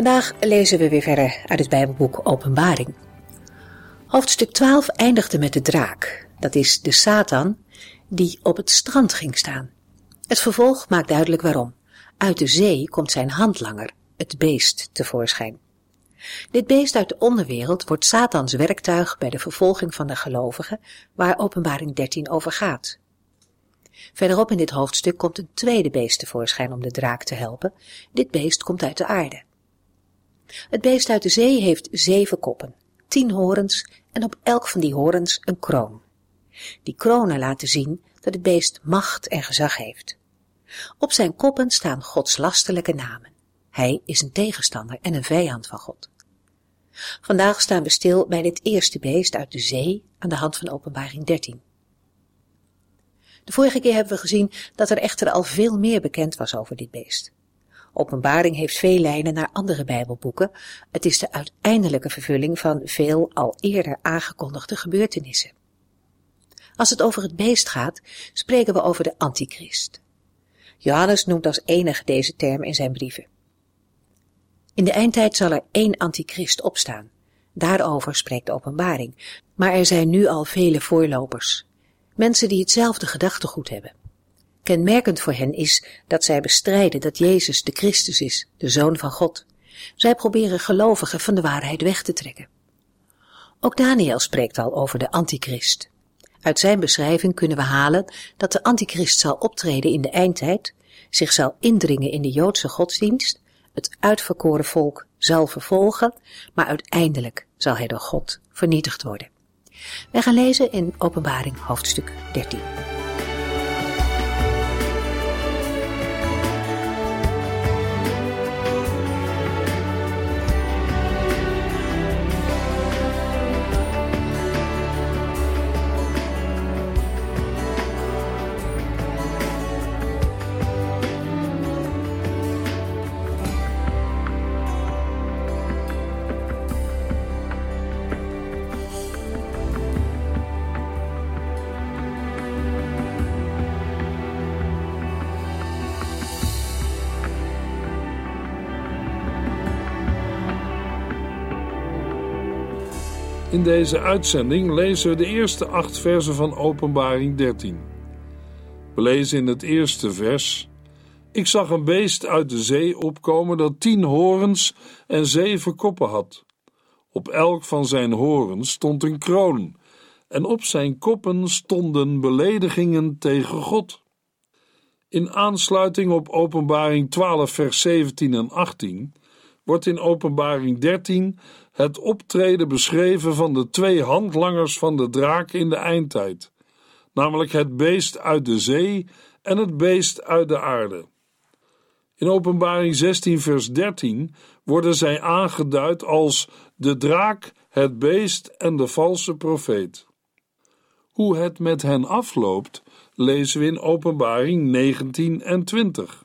Vandaag lezen we weer verder uit het Bijbelboek Openbaring. Hoofdstuk 12 eindigde met de draak, dat is de Satan, die op het strand ging staan. Het vervolg maakt duidelijk waarom. Uit de zee komt zijn handlanger, het beest, tevoorschijn. Dit beest uit de onderwereld wordt Satans werktuig bij de vervolging van de gelovigen, waar Openbaring 13 over gaat. Verderop in dit hoofdstuk komt een tweede beest tevoorschijn om de draak te helpen. Dit beest komt uit de aarde. Het beest uit de zee heeft zeven koppen, tien horens en op elk van die horens een kroon. Die kronen laten zien dat het beest macht en gezag heeft. Op zijn koppen staan godslastelijke namen. Hij is een tegenstander en een vijand van God. Vandaag staan we stil bij dit eerste beest uit de zee aan de hand van openbaring 13. De vorige keer hebben we gezien dat er echter al veel meer bekend was over dit beest. Openbaring heeft veel lijnen naar andere Bijbelboeken. Het is de uiteindelijke vervulling van veel al eerder aangekondigde gebeurtenissen. Als het over het beest gaat, spreken we over de antichrist. Johannes noemt als enige deze term in zijn brieven. In de eindtijd zal er één antichrist opstaan. Daarover spreekt de openbaring. Maar er zijn nu al vele voorlopers. Mensen die hetzelfde gedachtegoed hebben. Kenmerkend voor hen is dat zij bestrijden dat Jezus de Christus is, de Zoon van God. Zij proberen gelovigen van de waarheid weg te trekken. Ook Daniel spreekt al over de antichrist. Uit zijn beschrijving kunnen we halen dat de antichrist zal optreden in de eindtijd, zich zal indringen in de Joodse godsdienst, het uitverkoren volk zal vervolgen, maar uiteindelijk zal hij door God vernietigd worden. Wij gaan lezen in Openbaring hoofdstuk 13. In deze uitzending lezen we de eerste acht versen van Openbaring 13. We lezen in het eerste vers: Ik zag een beest uit de zee opkomen dat tien horens en zeven koppen had. Op elk van zijn horens stond een kroon, en op zijn koppen stonden beledigingen tegen God. In aansluiting op Openbaring 12, vers 17 en 18 wordt in Openbaring 13 het optreden beschreven van de twee handlangers van de draak in de eindtijd, namelijk het beest uit de zee en het beest uit de aarde. In Openbaring 16, vers 13 worden zij aangeduid als de draak, het beest en de valse profeet. Hoe het met hen afloopt, lezen we in Openbaring 19 en 20.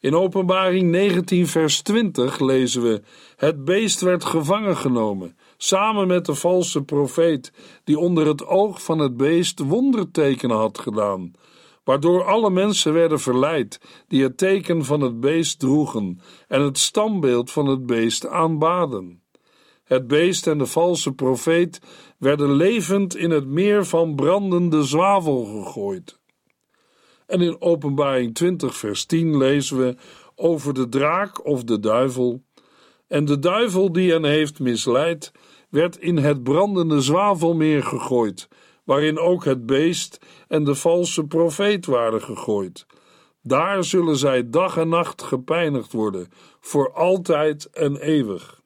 In Openbaring 19, vers 20 lezen we: Het beest werd gevangen genomen, samen met de valse profeet, die onder het oog van het beest wondertekenen had gedaan, waardoor alle mensen werden verleid die het teken van het beest droegen en het stambeeld van het beest aanbaden. Het beest en de valse profeet werden levend in het meer van brandende zwavel gegooid. En in Openbaring 20, vers 10 lezen we over de draak of de duivel. En de duivel die hen heeft misleid, werd in het brandende zwavelmeer gegooid, waarin ook het beest en de valse profeet waren gegooid. Daar zullen zij dag en nacht gepijnigd worden, voor altijd en eeuwig.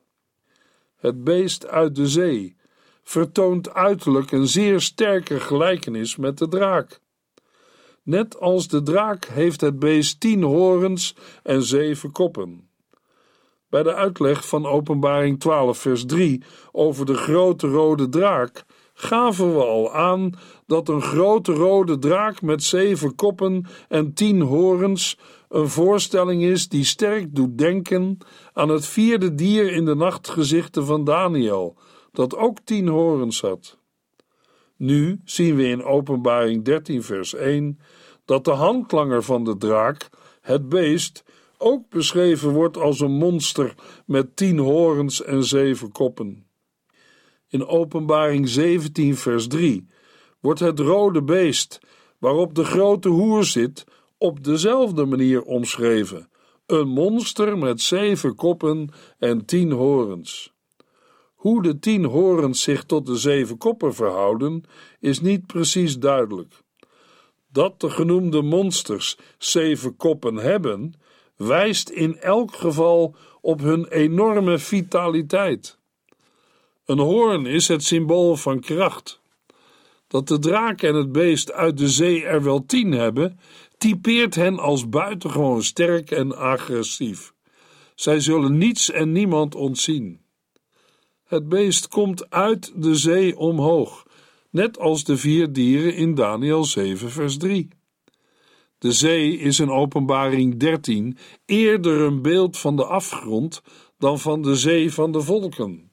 Het beest uit de zee vertoont uiterlijk een zeer sterke gelijkenis met de draak. Net als de draak heeft het beest tien horens en zeven koppen. Bij de uitleg van Openbaring 12, vers 3 over de grote rode draak gaven we al aan dat een grote rode draak met zeven koppen en tien horens een voorstelling is die sterk doet denken aan het vierde dier in de nachtgezichten van Daniel, dat ook tien horens had. Nu zien we in Openbaring 13, vers 1 dat de handlanger van de draak, het beest, ook beschreven wordt als een monster met tien horens en zeven koppen. In Openbaring 17, vers 3 wordt het rode beest, waarop de grote hoer zit, op dezelfde manier omschreven: een monster met zeven koppen en tien horens. Hoe de tien horens zich tot de zeven koppen verhouden, is niet precies duidelijk. Dat de genoemde monsters zeven koppen hebben, wijst in elk geval op hun enorme vitaliteit. Een hoorn is het symbool van kracht. Dat de draak en het beest uit de zee er wel tien hebben, typeert hen als buitengewoon sterk en agressief. Zij zullen niets en niemand ontzien. Het beest komt uit de zee omhoog, net als de vier dieren in Daniel 7, vers 3. De zee is in Openbaring 13 eerder een beeld van de afgrond dan van de zee van de volken.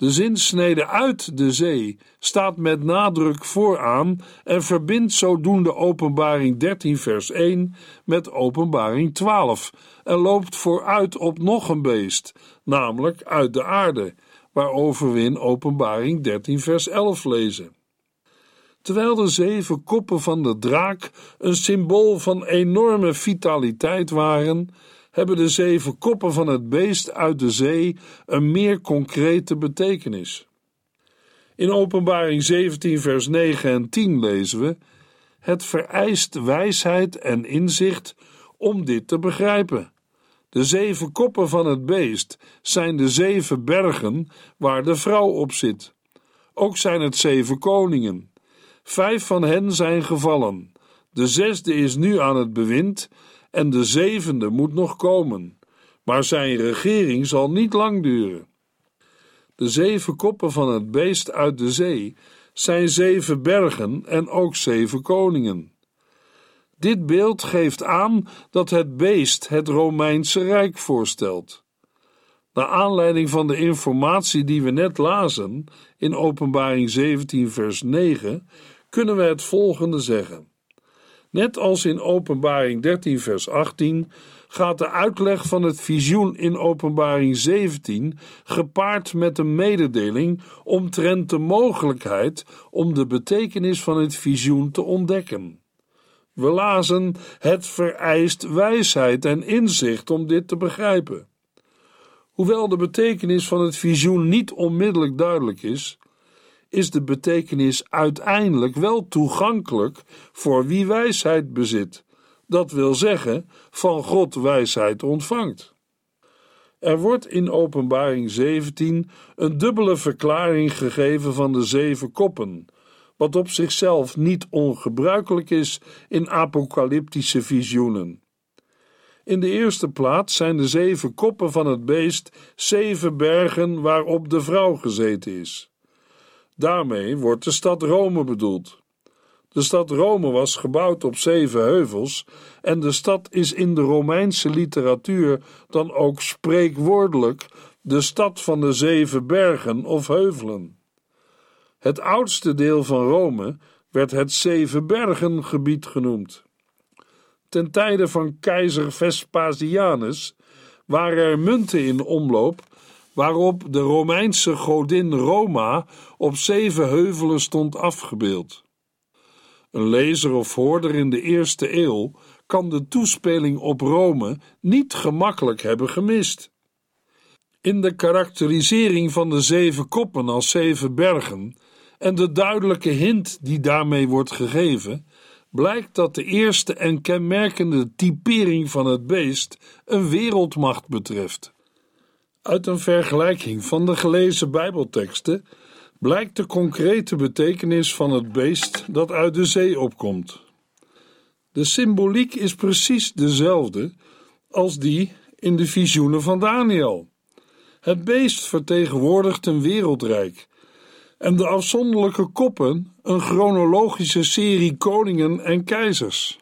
De zinsnede uit de zee staat met nadruk vooraan en verbindt zodoende Openbaring 13, vers 1 met Openbaring 12 en loopt vooruit op nog een beest, namelijk uit de aarde, waarover we in Openbaring 13, vers 11 lezen. Terwijl de zeven koppen van de draak een symbool van enorme vitaliteit waren, hebben de zeven koppen van het beest uit de zee een meer concrete betekenis. In Openbaring 17, vers 9 en 10 lezen we: Het vereist wijsheid en inzicht om dit te begrijpen. De zeven koppen van het beest zijn de zeven bergen waar de vrouw op zit. Ook zijn het zeven koningen. Vijf van hen zijn gevallen. De zesde is nu aan het bewind en de zevende moet nog komen, maar zijn regering zal niet lang duren. De zeven koppen van het beest uit de zee zijn zeven bergen en ook zeven koningen. Dit beeld geeft aan dat het beest het Romeinse Rijk voorstelt. Naar aanleiding van de informatie die we net lazen in Openbaring 17, vers 9, kunnen we het volgende zeggen. Net als in Openbaring 13, vers 18 gaat de uitleg van het visioen in Openbaring 17 gepaard met een mededeling omtrent de mogelijkheid om de betekenis van het visioen te ontdekken. We lazen: het vereist wijsheid en inzicht om dit te begrijpen. Hoewel de betekenis van het visioen niet onmiddellijk duidelijk is, is de betekenis uiteindelijk wel toegankelijk voor wie wijsheid bezit, dat wil zeggen, van God wijsheid ontvangt. Er wordt in Openbaring 17 een dubbele verklaring gegeven van de zeven koppen, wat op zichzelf niet ongebruikelijk is in apocalyptische visioenen. In de eerste plaats zijn de zeven koppen van het beest zeven bergen waarop de vrouw gezeten is. Daarmee wordt de stad Rome bedoeld. De stad Rome was gebouwd op zeven heuvels en de stad is in de Romeinse literatuur dan ook spreekwoordelijk de stad van de zeven bergen of heuvelen. Het oudste deel van Rome werd het Zevenbergengebied genoemd. Ten tijde van keizer Vespasianus waren er munten in omloop waarop de Romeinse godin Roma op zeven heuvelen stond afgebeeld. Een lezer of hoorder in de eerste eeuw kan de toespeling op Rome niet gemakkelijk hebben gemist. In de karakterisering van de zeven koppen als zeven bergen en de duidelijke hint die daarmee wordt gegeven, blijkt dat de eerste en kenmerkende typering van het beest een wereldmacht betreft. Uit een vergelijking van de gelezen Bijbelteksten blijkt de concrete betekenis van het beest dat uit de zee opkomt. De symboliek is precies dezelfde als die in de visioenen van Daniel. Het beest vertegenwoordigt een wereldrijk en de afzonderlijke koppen een chronologische serie koningen en keizers.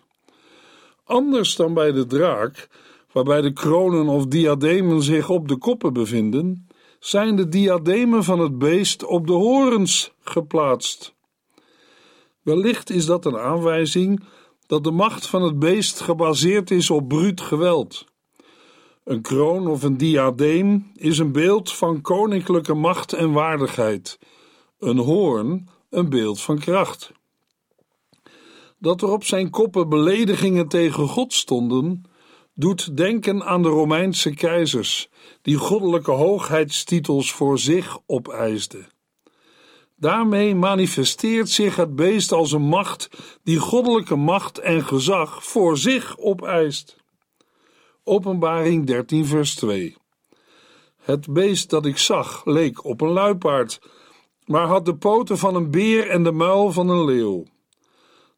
Anders dan bij de draak, waarbij de kronen of diademen zich op de koppen bevinden, zijn de diademen van het beest op de horens geplaatst. Wellicht is dat een aanwijzing dat de macht van het beest gebaseerd is op bruut geweld. Een kroon of een diadeem is een beeld van koninklijke macht en waardigheid, een hoorn een beeld van kracht. Dat er op zijn koppen beledigingen tegen God stonden, doet denken aan de Romeinse keizers, die goddelijke hoogheidstitels voor zich opeisden. Daarmee manifesteert zich het beest als een macht die goddelijke macht en gezag voor zich opeist. Openbaring 13, vers 2. Het beest dat ik zag leek op een luipaard, maar had de poten van een beer en de muil van een leeuw.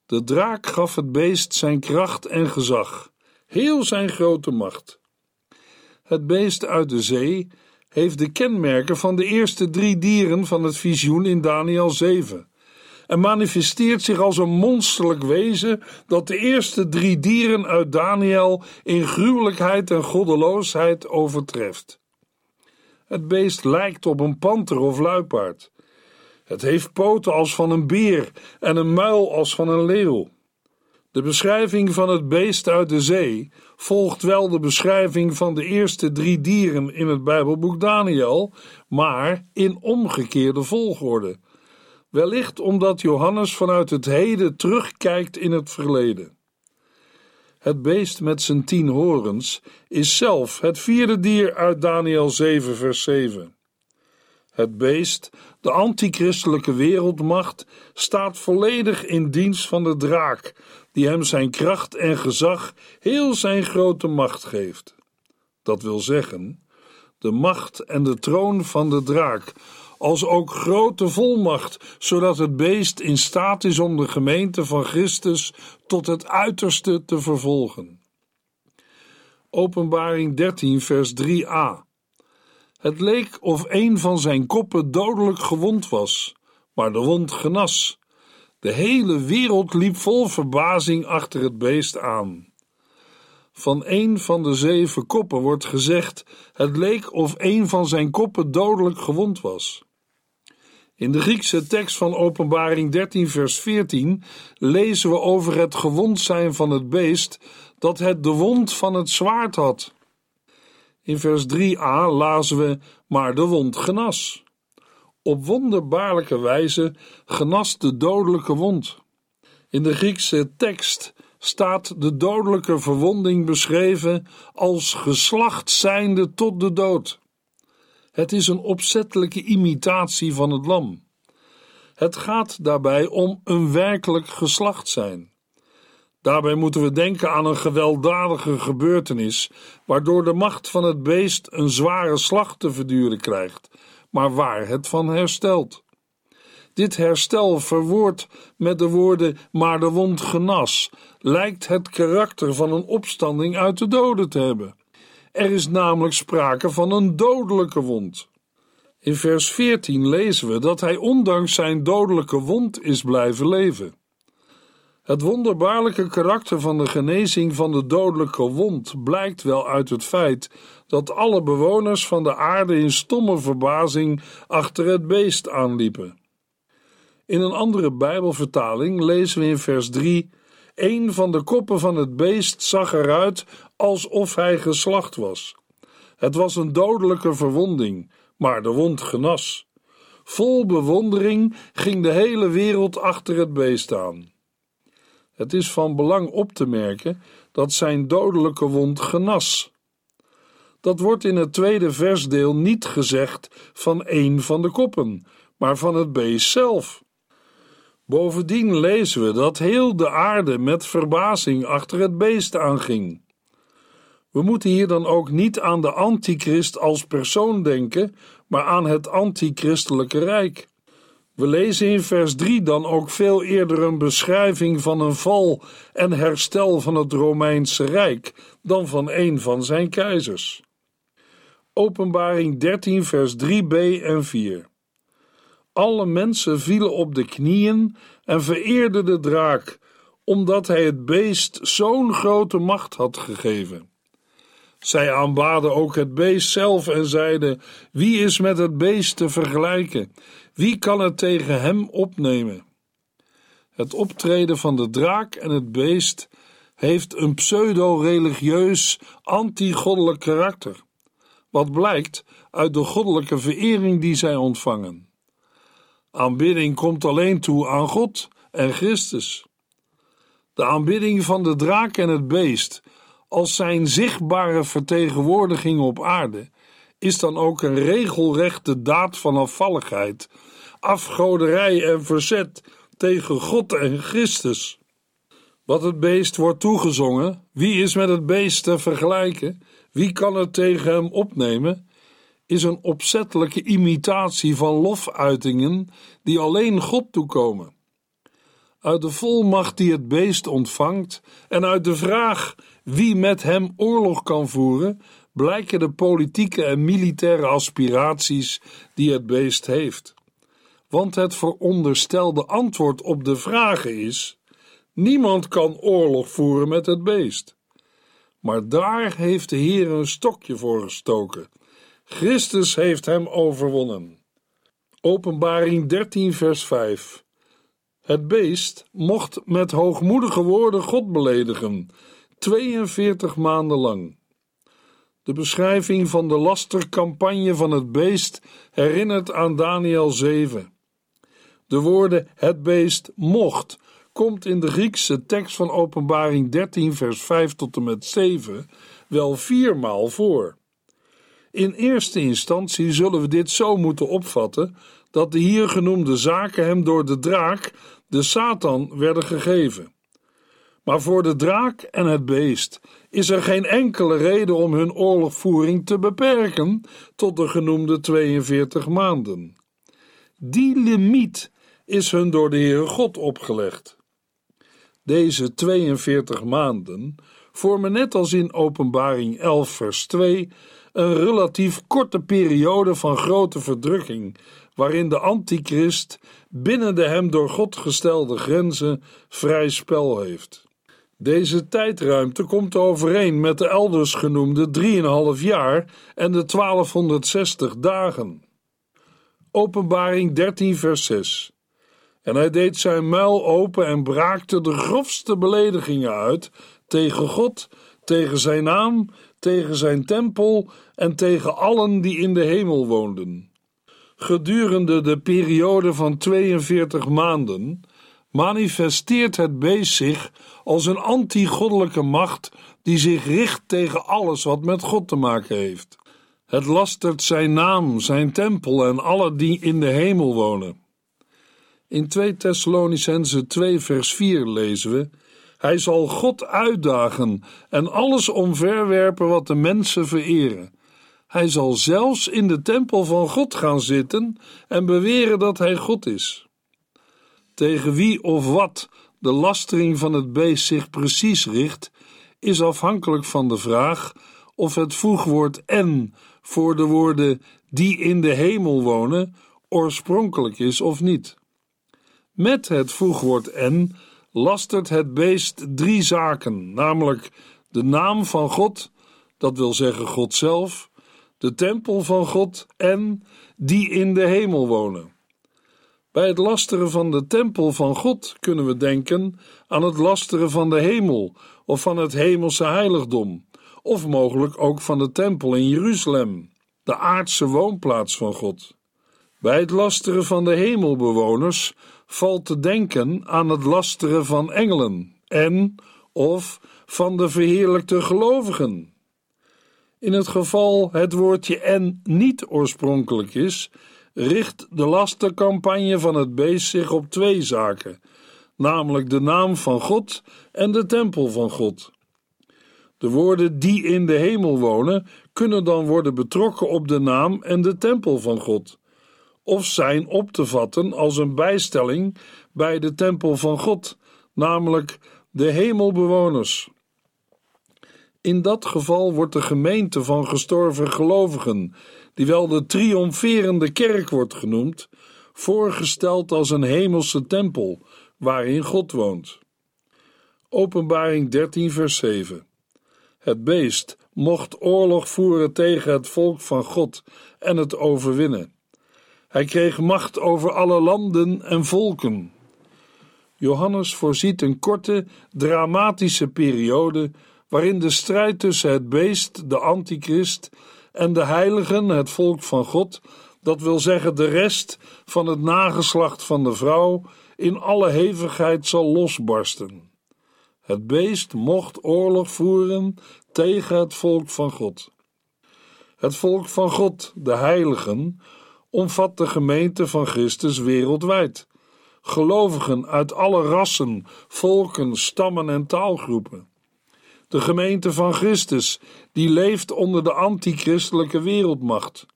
De draak gaf het beest zijn kracht en gezag, heel zijn grote macht. Het beest uit de zee heeft de kenmerken van de eerste drie dieren van het visioen in Daniel 7 en manifesteert zich als een monsterlijk wezen dat de eerste drie dieren uit Daniel in gruwelijkheid en goddeloosheid overtreft. Het beest lijkt op een panter of luipaard. Het heeft poten als van een beer en een muil als van een leeuw. De beschrijving van het beest uit de zee volgt wel de beschrijving van de eerste drie dieren in het Bijbelboek Daniel, maar in omgekeerde volgorde. Wellicht omdat Johannes vanuit het heden terugkijkt in het verleden. Het beest met zijn tien horens is zelf het vierde dier uit Daniel 7, vers 7. Het beest, de antichristelijke wereldmacht, staat volledig in dienst van de draak, die hem zijn kracht en gezag, heel zijn grote macht geeft. Dat wil zeggen, de macht en de troon van de draak, als ook grote volmacht, zodat het beest in staat is om de gemeente van Christus tot het uiterste te vervolgen. Openbaring 13, vers 3a. Het leek of een van zijn koppen dodelijk gewond was, maar de wond genas. De hele wereld liep vol verbazing achter het beest aan. Van een van de zeven koppen wordt gezegd: het leek of een van zijn koppen dodelijk gewond was. In de Griekse tekst van Openbaring 13, vers 14 lezen we over het gewond zijn van het beest dat het de wond van het zwaard had. In vers 3a lazen we: Maar de wond genas. Op wonderbaarlijke wijze genas de dodelijke wond. In de Griekse tekst staat de dodelijke verwonding beschreven als geslacht zijnde tot de dood. Het is een opzettelijke imitatie van het lam. Het gaat daarbij om een werkelijk geslacht zijn. Daarbij moeten we denken aan een gewelddadige gebeurtenis, waardoor de macht van het beest een zware slag te verduren krijgt, maar waar het van herstelt. Dit herstel verwoord met de woorden maar de wond genas, lijkt het karakter van een opstanding uit de doden te hebben. Er is namelijk sprake van een dodelijke wond. In vers 14 lezen we dat hij ondanks zijn dodelijke wond is blijven leven. Het wonderbaarlijke karakter van de genezing van de dodelijke wond blijkt wel uit het feit dat alle bewoners van de aarde in stomme verbazing achter het beest aanliepen. In een andere Bijbelvertaling lezen we in vers 3: Een van de koppen van het beest zag eruit alsof hij geslacht was. Het was een dodelijke verwonding, maar de wond genas. Vol bewondering ging de hele wereld achter het beest aan. Het is van belang op te merken dat zijn dodelijke wond genas. Dat wordt in het tweede versdeel niet gezegd van een van de koppen, maar van het beest zelf. Bovendien lezen we dat heel de aarde met verbazing achter het beest aanging. We moeten hier dan ook niet aan de antichrist als persoon denken, maar aan het antichristelijke rijk. We lezen in vers 3 dan ook veel eerder een beschrijving van een val en herstel van het Romeinse Rijk dan van een van zijn keizers. Openbaring 13, vers 3b en 4. Alle mensen vielen op de knieën en vereerden de draak, omdat hij het beest zo'n grote macht had gegeven. Zij aanbaden ook het beest zelf en zeiden: Wie is met het beest te vergelijken? Wie kan het tegen hem opnemen? Het optreden van de draak en het beest heeft een pseudo-religieus, anti-goddelijk karakter, wat blijkt uit de goddelijke verering die zij ontvangen. Aanbidding komt alleen toe aan God en Christus. De aanbidding van de draak en het beest als zijn zichtbare vertegenwoordiging op aarde, is dan ook een regelrechte daad van afvalligheid, afgoderij en verzet tegen God en Christus. Wat het beest wordt toegezongen, wie is met het beest te vergelijken, wie kan het tegen hem opnemen, is een opzettelijke imitatie van lofuitingen die alleen God toekomen. Uit de volmacht die het beest ontvangt en uit de vraag wie met hem oorlog kan voeren, blijken de politieke en militaire aspiraties die het beest heeft. Want het veronderstelde antwoord op de vragen is: niemand kan oorlog voeren met het beest. Maar daar heeft de Heer een stokje voor gestoken. Christus heeft hem overwonnen. Openbaring 13, vers 5. Het beest mocht met hoogmoedige woorden God beledigen 42 maanden lang. De beschrijving van de lastercampagne van het beest herinnert aan Daniel 7. De woorden het beest mocht komt in de Griekse tekst van Openbaring 13 vers 5 tot en met 7 wel viermaal voor. In eerste instantie zullen we dit zo moeten opvatten dat de hier genoemde zaken hem door de draak, de Satan, werden gegeven. Maar voor de draak en het beest is er geen enkele reden om hun oorlogvoering te beperken tot de genoemde 42 maanden. Die limiet is hun door de Heere God opgelegd. Deze 42 maanden vormen net als in Openbaring 11 vers 2 een relatief korte periode van grote verdrukking, waarin de antichrist binnen de hem door God gestelde grenzen vrij spel heeft. Deze tijdruimte komt overeen met de elders genoemde 3,5 jaar en de 1260 dagen. Openbaring 13, vers 6. En hij deed zijn muil open en braakte de grofste beledigingen uit tegen God, tegen zijn naam, tegen zijn tempel en tegen allen die in de hemel woonden. Gedurende de periode van 42 maanden manifesteert het beest zich als een anti-goddelijke macht die zich richt tegen alles wat met God te maken heeft. Het lastert zijn naam, zijn tempel en alle die in de hemel wonen. In 2 Thessalonicense 2 vers 4 lezen we: Hij zal God uitdagen en alles omverwerpen wat de mensen vereren. Hij zal zelfs in de tempel van God gaan zitten en beweren dat hij God is. Tegen wie of wat de lastering van het beest zich precies richt, is afhankelijk van de vraag of het voegwoord en voor de woorden die in de hemel wonen oorspronkelijk is of niet. Met het voegwoord en lastert het beest drie zaken, namelijk de naam van God, dat wil zeggen God zelf, de tempel van God en die in de hemel wonen. Bij het lasteren van de tempel van God kunnen we denken aan het lasteren van de hemel of van het hemelse heiligdom, of mogelijk ook van de tempel in Jeruzalem, de aardse woonplaats van God. Bij het lasteren van de hemelbewoners valt te denken aan het lasteren van engelen en of van de verheerlijkte gelovigen. In het geval het woordje en niet oorspronkelijk is, richt de lastencampagne van het beest zich op twee zaken, namelijk de naam van God en de tempel van God. De woorden die in de hemel wonen kunnen dan worden betrokken op de naam en de tempel van God, of zijn op te vatten als een bijstelling bij de tempel van God, namelijk de hemelbewoners. In dat geval wordt de gemeente van gestorven gelovigen, die wel de triomferende kerk wordt genoemd, voorgesteld als een hemelse tempel waarin God woont. Openbaring 13, vers 7. Het beest mocht oorlog voeren tegen het volk van God en het overwinnen. Hij kreeg macht over alle landen en volken. Johannes voorziet een korte, dramatische periode waarin de strijd tussen het beest, de antichrist, en de heiligen, het volk van God, dat wil zeggen de rest van het nageslacht van de vrouw, in alle hevigheid zal losbarsten. Het beest mocht oorlog voeren tegen het volk van God. Het volk van God, de heiligen, omvat de gemeente van Christus wereldwijd. Gelovigen uit alle rassen, volken, stammen en taalgroepen. De gemeente van Christus, die leeft onder de antichristelijke wereldmacht.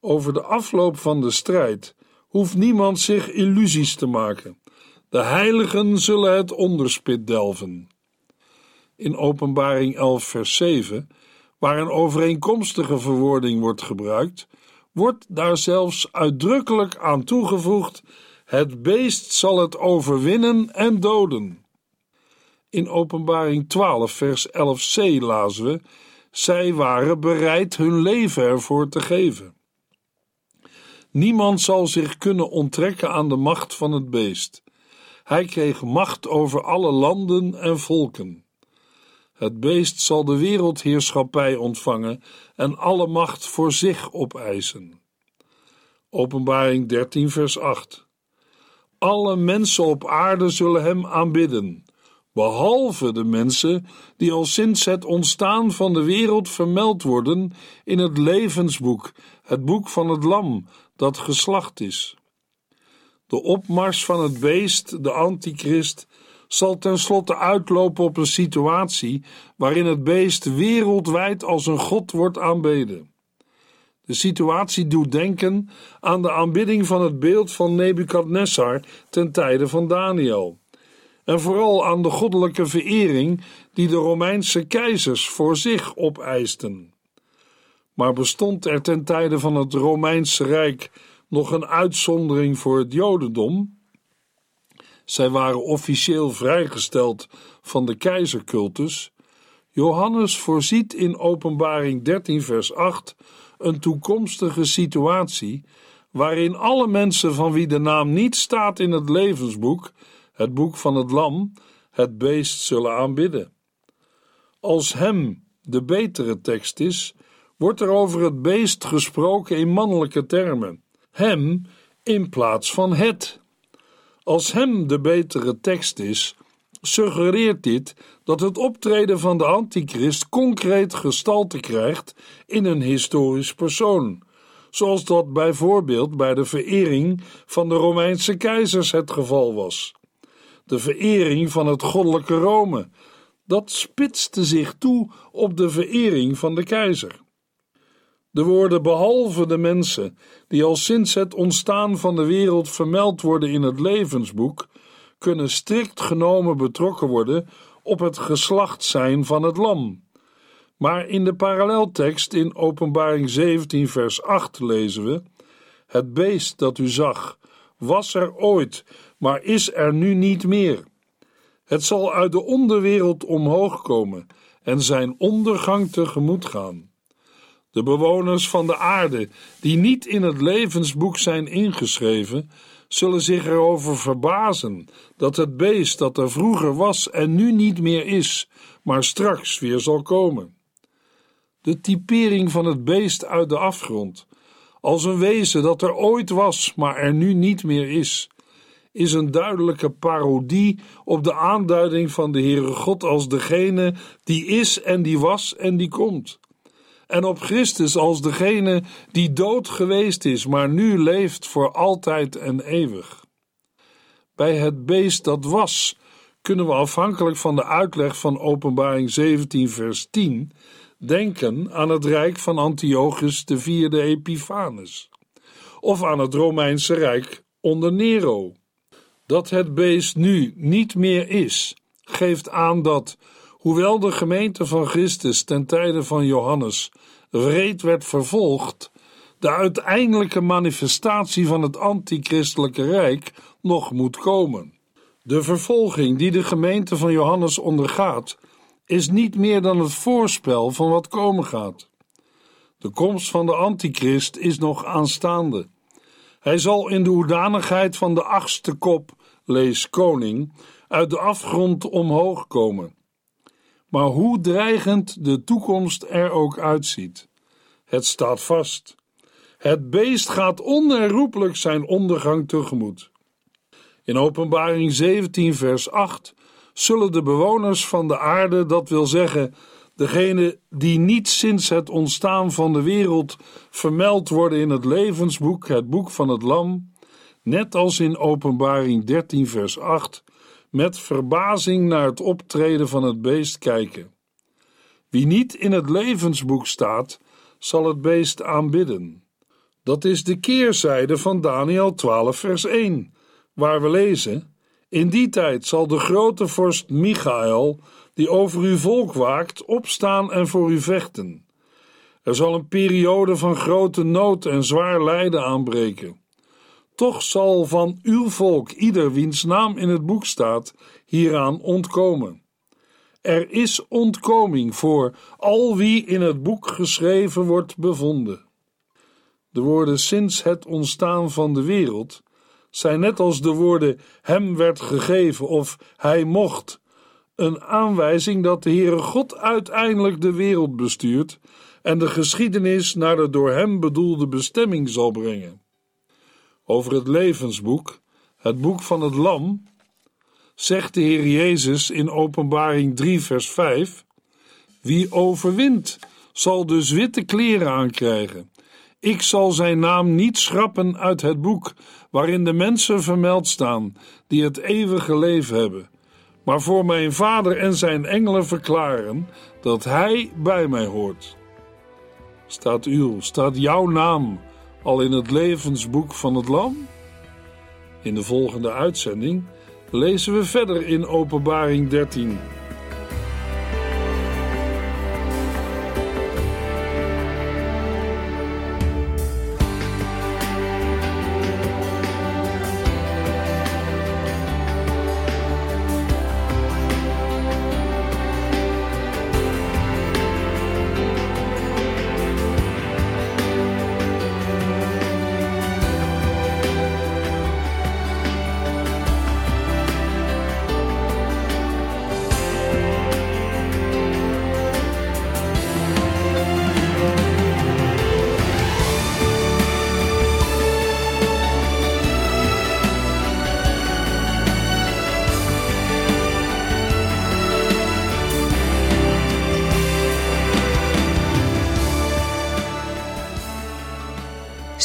Over de afloop van de strijd hoeft niemand zich illusies te maken. De heiligen zullen het onderspit delven. In Openbaring 11, vers 7, waar een overeenkomstige verwoording wordt gebruikt, wordt daar zelfs uitdrukkelijk aan toegevoegd: het beest zal het overwinnen en doden. In Openbaring 12, vers 11c lazen we: Zij waren bereid hun leven ervoor te geven. Niemand zal zich kunnen onttrekken aan de macht van het beest. Hij kreeg macht over alle landen en volken. Het beest zal de wereldheerschappij ontvangen en alle macht voor zich opeisen. Openbaring 13, vers 8. Alle mensen op aarde zullen hem aanbidden, behalve de mensen die al sinds het ontstaan van de wereld vermeld worden in het levensboek, het boek van het Lam, dat geslacht is. De opmars van het beest, de antichrist, zal tenslotte uitlopen op een situatie waarin het beest wereldwijd als een god wordt aanbeden. De situatie doet denken aan de aanbidding van het beeld van Nebukadnessar ten tijde van Daniel. En vooral aan de goddelijke verering die de Romeinse keizers voor zich opeisten. Maar bestond er ten tijde van het Romeinse Rijk nog een uitzondering voor het Jodendom? Zij waren officieel vrijgesteld van de keizercultus. Johannes voorziet in Openbaring 13, vers 8 een toekomstige situatie waarin alle mensen van wie de naam niet staat in het levensboek, het boek van het Lam, het beest zullen aanbidden. Als hem de betere tekst is, wordt er over het beest gesproken in mannelijke termen, hem in plaats van het. Als hem de betere tekst is, suggereert dit dat het optreden van de antichrist concreet gestalte krijgt in een historisch persoon, zoals dat bijvoorbeeld bij de verering van de Romeinse keizers het geval was. De verering van het goddelijke Rome, dat spitste zich toe op de verering van de keizer. De woorden behalve de mensen, die al sinds het ontstaan van de wereld vermeld worden in het levensboek, kunnen strikt genomen betrokken worden op het geslacht zijn van het lam. Maar in de paralleltekst in Openbaring 17, vers 8 lezen we: Het beest dat u zag, was er ooit, maar is er nu niet meer. Het zal uit de onderwereld omhoog komen en zijn ondergang tegemoet gaan. De bewoners van de aarde, die niet in het levensboek zijn ingeschreven, zullen zich erover verbazen dat het beest dat er vroeger was en nu niet meer is, maar straks weer zal komen. De typering van het beest uit de afgrond, als een wezen dat er ooit was, maar er nu niet meer is, is een duidelijke parodie op de aanduiding van de Heere God als degene die is en die was en die komt en op Christus als degene die dood geweest is, maar nu leeft voor altijd en eeuwig. Bij het beest dat was, kunnen we afhankelijk van de uitleg van Openbaring 17, vers 10, denken aan het rijk van Antiochus vierde Epiphanes. of aan het Romeinse Rijk onder Nero. Dat het beest nu niet meer is, geeft aan dat, hoewel de gemeente van Christus ten tijde van Johannes wreed werd vervolgd, de uiteindelijke manifestatie van het antichristelijke rijk nog moet komen. De vervolging die de gemeente van Johannes ondergaat, is niet meer dan het voorspel van wat komen gaat. De komst van de antichrist is nog aanstaande. Hij zal in de hoedanigheid van de achtste kop, lees koning, uit de afgrond omhoog komen. Maar hoe dreigend de toekomst er ook uitziet, het staat vast. Het beest gaat onherroepelijk zijn ondergang tegemoet. In Openbaring 17, vers 8 zullen de bewoners van de aarde, dat wil zeggen, degene die niet sinds het ontstaan van de wereld vermeld worden in het levensboek, het boek van het Lam, net als in Openbaring 13, vers 8, met verbazing naar het optreden van het beest kijken. Wie niet in het levensboek staat, zal het beest aanbidden. Dat is de keerzijde van Daniel 12, vers 1, waar we lezen: In die tijd zal de grote vorst Michael, die over uw volk waakt, opstaan en voor u vechten. Er zal een periode van grote nood en zwaar lijden aanbreken. Toch zal van uw volk ieder wiens naam in het boek staat hieraan ontkomen. Er is ontkoming voor al wie in het boek geschreven wordt bevonden. De woorden sinds het ontstaan van de wereld zijn net als de woorden hem werd gegeven of hij mocht, een aanwijzing dat de Heere God uiteindelijk de wereld bestuurt en de geschiedenis naar de door hem bedoelde bestemming zal brengen. Over het levensboek, het boek van het Lam, zegt de Heer Jezus in Openbaring 3, vers 5: Wie overwint, zal dus witte kleren aankrijgen. Ik zal zijn naam niet schrappen uit het boek waarin de mensen vermeld staan die het eeuwige leven hebben, maar voor mijn Vader en zijn engelen verklaren dat Hij bij mij hoort. Staat uw, staat jouw naam al in het levensboek van het Lam? In de volgende uitzending lezen we verder in Openbaring 13.